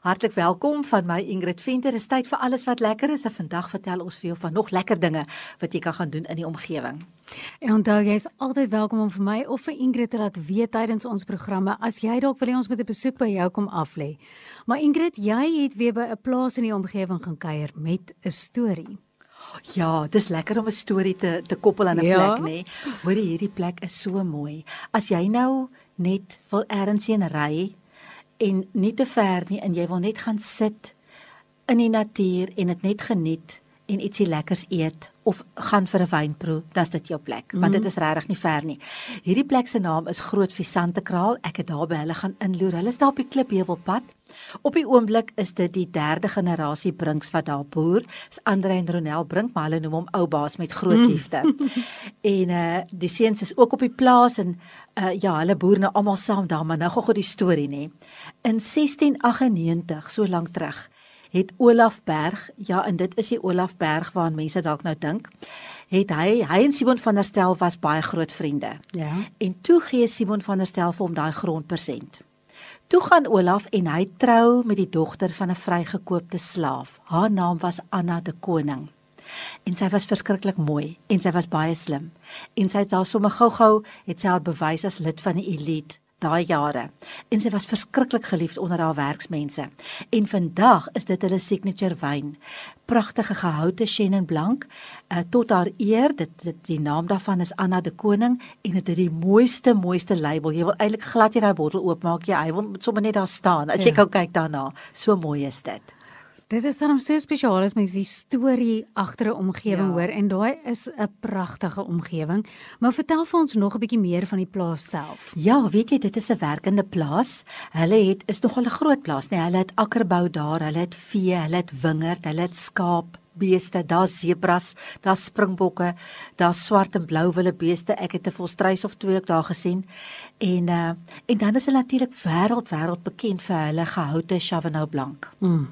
Hartlik welkom van my Ingrid Venter. Dit is tyd vir alles wat lekker is. En vandag vertel ons vir jou van nog lekker dinge wat jy kan gaan doen in die omgewing. En onthou jy is altyd welkom om vir my of vir Ingrid te laat weet tydens ons programme as jy dalk wil hê ons moet 'n besoek by jou kom aflê. Maar Ingrid, jy het weer by 'n plaas in die omgewing gaan kuier met 'n storie. Ja, dis lekker om 'n storie te te koppel aan 'n Ja. plek, nê. Hoor jy hierdie plek is so mooi. As jy nou net wil ergens heen ry en nie te ver nie en jy wil net gaan sit in die natuur en dit net geniet en ietsie lekkers eet of gaan vir 'n wynproe, dan's dit jou plek, want dit is regtig nie ver nie. Hierdie plek se naam is Groot Visante Kraal. Ek het daar by hulle gaan inloer. Hulle is daar op die Klipheuwelpad. Op die oomblik is dit die derde generasie Brinks wat daar boer. Dis Andre en Ronel Brink, maar hulle noem hom ou baas met groot liefde. en uh die seuns is ook op die plaas en uh ja, hulle boer nou almal saam daar, maar nou gou-gou die storie nê. In 1698, so lank terug, het Olaf Berg, ja, en dit is die Olaf Berg waaraan mense dalk nou dink, het hy hy en Simon van der Stel was baie groot vriende. Ja. En toe gee Simon van der Stel vir hom daai grondpersent. Toe gaan Olaf en hy trou met die dogter van 'n vrygekoopte slaaf. Haar naam was Anna de Koning. En sy was verskriklik mooi en sy was baie slim. En sy het haar sommer gou-gou het sy haar bewys as lid van die elite daai jare. En sy was verskriklik geliefd onder haar werksmense. En vandag is dit hulle signature wyn. Pragtige gehoute Chenin Blanc uh, tot haar eer. Dit, dit die naam daarvan is Anna de Koning en dit het die mooiste mooiste label. Jy wil eintlik glad nie daai bottel oopmaak nie. Hy wil sommer net daar staan. As jy Ja. gou kyk daarna, so mooi is dit. Dit is dan so spesiaal as mens die storie agter 'n omgewing Ja. hoor en daai is 'n pragtige omgewing. Maar vertel vir ons nog 'n bietjie meer van die plaas self. Ja, weet jy, dit is 'n werkende plaas. Hulle het is nogal 'n groot plaas, nee. Hulle het akkerbou daar, hulle het vee, hulle het wingerd, hulle het skaap, beeste, daar's sebras, daar's springbokke, daar's swart en blou wille beeste. Ek het 'n volstruis of twee ook daar gesien. En uh en dan is hulle natuurlik wêreld wêreld bekend vir hulle gehoute Chavanau Blanc. Mm.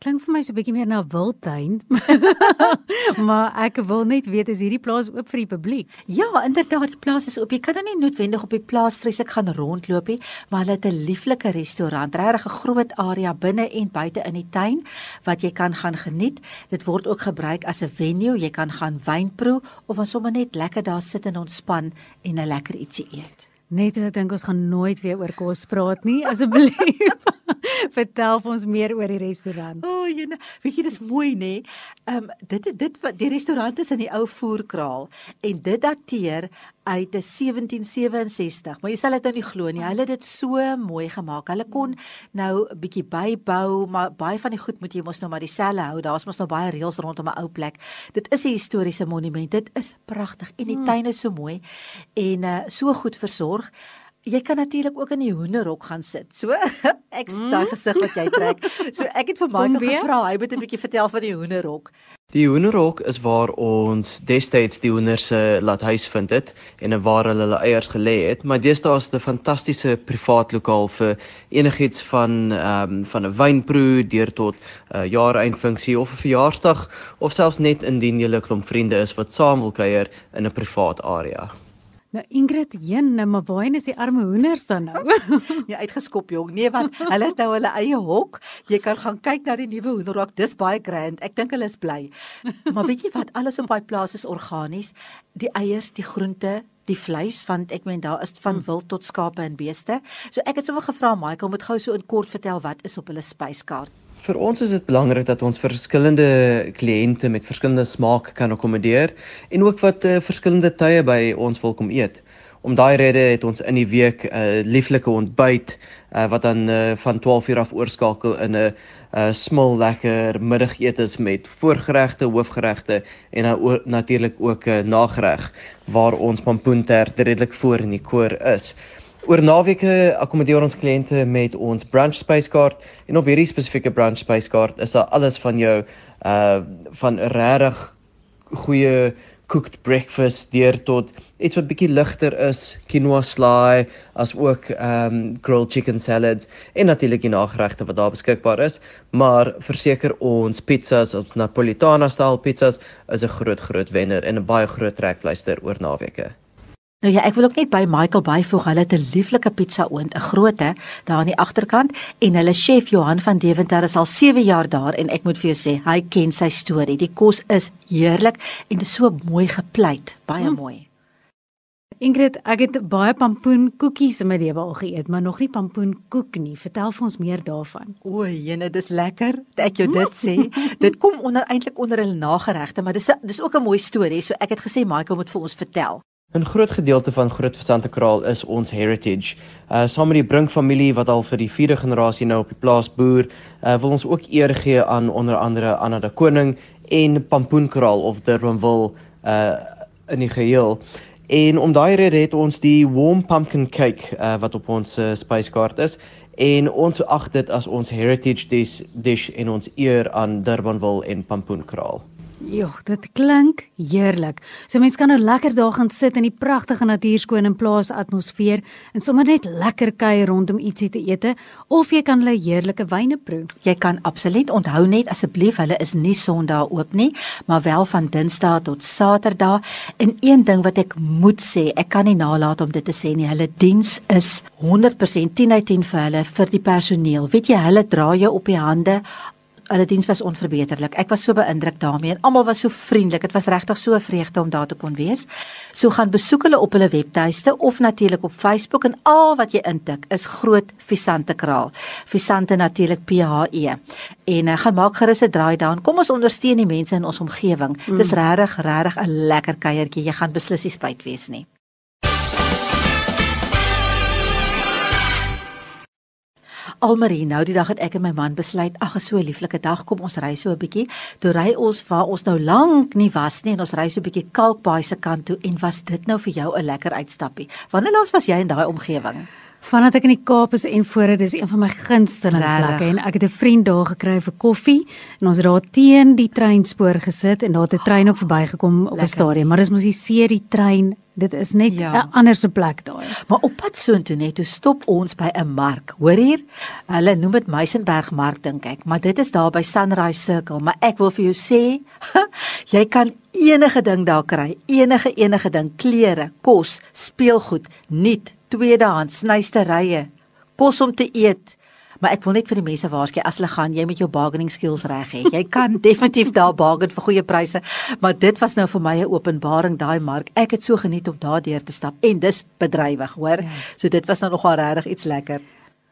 Klink vir my so 'n bietjie meer na wildtuin. maar ek wil net weet is hierdie plaas oop vir die publiek? Ja, inderdaad, die plaas is oop. Jy kan nou nie noodwendig op die plaas vreeslik gaan rondloop nie, maar hulle het 'n lieflike restaurant, regtig 'n groot area binne en buite in die tuin wat jy kan gaan geniet. Dit word ook gebruik as 'n venue. Jy kan gaan wyn proe of ons sommer net lekker daar sit en ontspan en 'n lekker ietsie eet. Net ek dink ons gaan nooit weer oor kos praat nie, asseblief. Vertel vir ons meer oor die restaurant. O, oh, jene, weet jy dis mooi nê? Ehm um, dit dit wat die restaurant is in die ou voerkraal en dit dateer uit 'n 1767. Maar jy sal dit nou nie glo nie. Hulle het dit so mooi gemaak. Hulle kon nou 'n bietjie bybou, maar baie van die goed moet jy mos nou maar dieselfde hou. Daar's mos nou baie reëls rondom 'n ou plek. Dit is 'n historiese monument. Dit is pragtig en die Hmm. tuin is so mooi en uh, so goed versorg. Jy kan natuurlik ook in die hoenderhok gaan sit. So ek sien daai gesig wat jy trek. So ek het vir Michael gevra, hy moet 'n bietjie vertel van die hoenderhok. Die hoenderhok is waar ons destyds die hoenders se laat huisvind het en waar hulle hulle eiers gelê het, maar deesdae is dit 'n fantastiese privaat lokaal vir enigiets van ehm um, van 'n wynproe deur tot 'n uh, jaareindfunksie of 'n verjaarsdag of selfs net indien jy 'n klomp vriende is wat saam wil kuier in 'n privaat area. Nou Ingrid, heen, nou maar waarheen is die arme hoenders dan nou? Nee, uitgeskop jong. Nee, want hulle het nou hulle eie hok. Jy kan gaan kyk na die nuwe hoenderhok. Dis baie grand. Ek dink hulle is bly. Maar weet jy wat? Alles op daai plaas is organies. Die eiers, die groente, die vleis want ek meen daar is van wild tot skape en beeste. So ek het sommer gevra Michael moet gou so in kort vertel wat is op hulle spyskaart. Vir ons is dit belangrik dat ons verskillende kliënte met verskillende smake kan akkommodeer en ook wat uh, verskillende tye by ons wil kom eet. Om daai rede het ons in die week 'n uh, lieflike ontbyt uh, wat dan uh, van 12 uur af oorskakel in 'n uh, smil lekker middagetes met voorgeregte, hoofgeregte en dan uh, natuurlik ook 'n uh, nagereg waar ons pampoentert redelik voor in die koor is. Oor naweke akkommodeer ons kliënte met ons brunch spyskaart en op hierdie spesifieke brunch spyskaart is daar alles van jou uh van regtig goeie cooked breakfast deur tot iets wat bietjie ligter is, quinoa slaai, as ook ehm um, grilled chicken salads en natuurlik die nageregte wat daar beskikbaar is, maar verseker ons pizzas, ons Napolitana style pizzas is 'n groot groot wenner en 'n baie groot trekpleister oor naweke. Nou ja, ek wil ook net by Michael byvoeg, hulle het 'n lieflike pizza oond, 'n grootte daar aan die agterkant en hulle chef Johan van Deventer is al 7 jaar daar en ek moet vir jou sê, hy ken sy storie. Die kos is heerlik en dit is so mooi gepleit, baie hmm. mooi. Ingrid, ek het baie pampoenkoekies in my lewe al geëet, maar nog nie pampoenkoek nie. Vertel vir ons meer daarvan. O, jene, dis lekker. Ek jou dit sê. dit kom onder eintlik onder hulle nageregte, maar dis dis ook 'n mooi storie. So ek het gesê Michael moet vir ons vertel. 'n Groot gedeelte van Groot Versantekraal is ons heritage. Uh saam met die Brink familie wat al vir die 4de generasie nou op die plaas boer, uh wil ons ook eer gee aan onder andere Anna de Koning en Pampoenkraal of Durbanville uh in die geheel. En om daai rede het ons die warm pumpkin cake uh wat op ons uh, spyskaart is en ons ag dit as ons heritage dish, dish en ons eer aan Durbanville en Pampoenkraal. Ja, dit klink heerlik. So mense kan nou lekker daar gaan sit in die pragtige natuurskoon en plaas atmosfeer en sommer net lekker kuier rondom ietsie te eet of jy kan hulle heerlike wyne proe. Jy kan absoluut onthou net asseblief hulle is nie Sondag oop nie, maar wel van Dinsdag tot Saterdag. En een ding wat ek moet sê, ek kan nie nalat om dit te sê nie, hulle diens is 100% 10 uit 10 vir hulle vir die personeel. Weet jy, hulle dra jou op die hande hulle diens was onverbeterlik. Ek was so beïndruk daarmee en almal was so vriendelik. Dit was regtig so 'n vreugde om daar te kon wees. So gaan besoek hulle op hulle webtuiste of natuurlik op Facebook en al wat jy intik is groot Visante kraal. Visante natuurlik P H E. En uh, gaan maak gerus 'n draai daan. Kom ons ondersteun die mense in ons omgewing. Mm. Dis regtig regtig 'n lekker kuiertjie. Jy gaan beslis nie spyt wees nie. Almarie, nou die dag het ek en my man besluit, ag, so 'n lieflike dag, kom ons ry so 'n bietjie. Toe ry ons waar ons nou lank nie was nie en ons ry so 'n bietjie Kalkbaai se kant toe en was dit nou vir jou 'n lekker uitstappie. Wanneer laas was jy in daai omgewing? Vandat ek in die Kaap is en voor dit is een van my gunsteling plekke en ek het 'n vriend daar gekry vir koffie en ons het daar teen die treinspoor gesit en daar het 'n trein ook verbygekom op 'n stadium, maar dis mos die serie trein Dit is net 'n ja. anderse plek daai. Maar op pad soontoe net, toe stop ons by 'n mark. Hoor hier? Hulle noem dit Meisenberg Mark dink ek, maar dit is daar by Sunrise Circle, maar ek wil vir jou sê, jy kan enige ding daar kry. Enige enige ding, klere, kos, speelgoed, nuut, tweedehands, snysterye, kos om te eet maar ek wil net vir die mense waarsku as hulle gaan jy met jou bargaining skills reg hê. Jy kan definitief daar bargain vir goeie pryse, maar dit was nou vir my 'n openbaring daai mark. Ek het so geniet om daardeur te stap en dis bedrywig, hoor. Ja. So dit was nou nogal regtig iets lekker.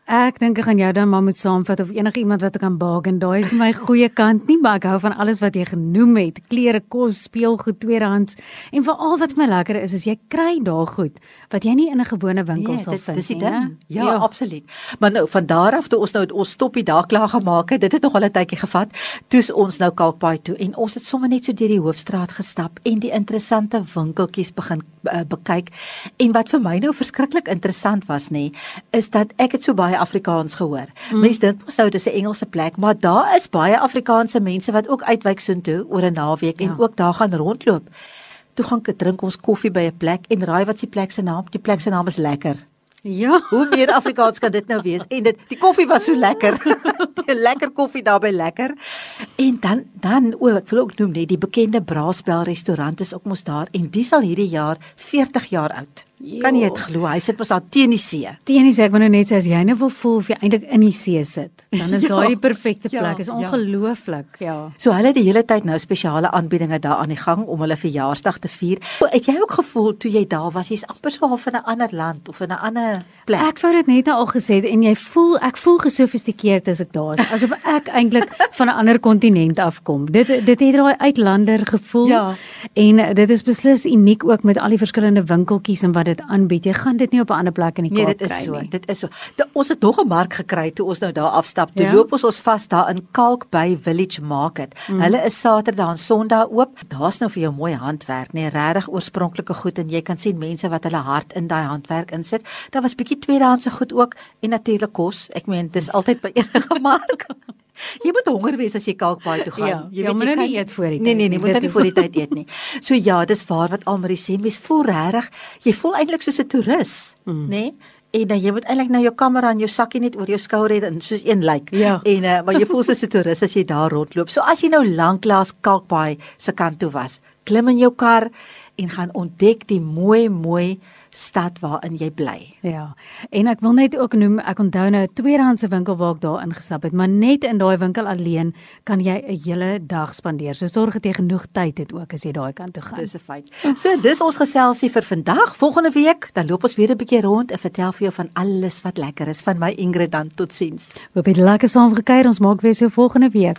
Ek dink ek gaan jou dan maar moet saamvat of enige iemand wat ek kan bargain. Daai is my goeie kant nie, maar ek hou van alles wat jy genoem het. Klere, kos, speelgoed, tweedehands en veral wat vir my lekker is, is jy kry daar goed wat jy nie in 'n gewone winkel nee, sal dit, vind nie. Dis die ding. Ja, ja, absoluut. Maar nou van daar af toe ons nou ons stoppie daar klaar gemaak het, dit het nog al 'n tydjie gevat. Toe's ons nou Kalkbaai toe en ons het sommer net so deur die hoofstraat gestap en die interessante winkeltjies begin uh, bekyk. En wat vir my nou verskriklik interessant was nê, is dat ek het so baie Afrikaans gehoor. Mm. Mense dink mos nou dis 'n Engelse plek, maar daar is baie Afrikaanse mense wat ook uitwyk soontoe oor 'n naweek ja. en ook daar gaan rondloop. Toe gaan ek drink ons koffie by 'n plek en raai wat se plek se naam? Die plek se naam is lekker. Ja, hoe meer Afrikaans kan dit nou wees? En dit die koffie was so lekker. die lekker koffie daar by lekker. En dan dan o, ek wil ook noem net die bekende Braasbel restaurant is ook mos daar en dis al hierdie jaar 40 jaar oud. Jo. Kan jy dit glo? Hy sit mos daar teen die see. Teen die see, ek wou nou net sê as jy nou wil voel of jy eintlik in die see sit, dan is ja, daai die perfekte ja, plek. Is ja. ongelooflik, ja. So hulle het die hele tyd nou spesiale aanbiedinge daar aan die gang om hulle verjaarsdag te vier. Het jy ook gevoel toe jy daar was, jy's amper so half in 'n ander land of in 'n ander plek? Ek wou dit net nou al gesê en jy voel ek voel gesofistikeerd as ek daar is, asof ek eintlik van 'n ander kontinent afkom. Dit dit het daai uitlander gevoel. Ja. En dit is beslis uniek ook met al die verskillende winkeltjies en wat dit aanbied. Jy gaan dit nie op 'n ander plek in die nee, Kaap kry nie. Nee, dit is so. Dit is so. De, ons het nog 'n mark gekry toe ons nou daar afstap. Toe ja? loop ons ons vas daar in Kalk by Village Market. Mm. Hulle is Saterdag en Sondag oop. Daar's nou vir jou mooi handwerk, nee, regtig oorspronklike goed en jy kan sien mense wat hulle hart in daai handwerk insit. Daar was bietjie tweedehandse goed ook en natuurlik kos. Ek meen, dis altyd by enige mark. Jy moet honger wees as jy Kalkbaai toe gaan. Ja, jy jy moet nou nie eet voor die Nee tyd nee nee, nie, moet nou nie voor die tyd eet nie. So ja, dis waar wat Almarie sê, mens voel regtig, jy voel eintlik soos 'n toerist, mm. nê? Nee? En dan jy moet eintlik nou jou kamera en jou sakkie net oor jou skouer hê en soos een lyk. Ja. En uh, maar jy voel soos 'n toerist as jy daar rondloop. So as jy nou lanklaas Kalkbaai se kant toe was, klim in jou kar en gaan ontdek die mooi mooi stad waarin jy bly. Ja. En ek wil net ook noem, ek onthou nou 'n tweedehandse winkel waar ek daar ingestap het, maar net in daai winkel alleen kan jy 'n hele dag spandeer. So sorg dat jy genoeg tyd het ook as jy daai kant toe gaan. Dis 'n feit. So dis ons geselsie vir vandag. Volgende week dan loop ons weer 'n bietjie rond en vertel vir jou van alles wat lekker is van my Ingrid dan totsiens. Hoop jy lekker saam gekuier. Ons maak weer so volgende week.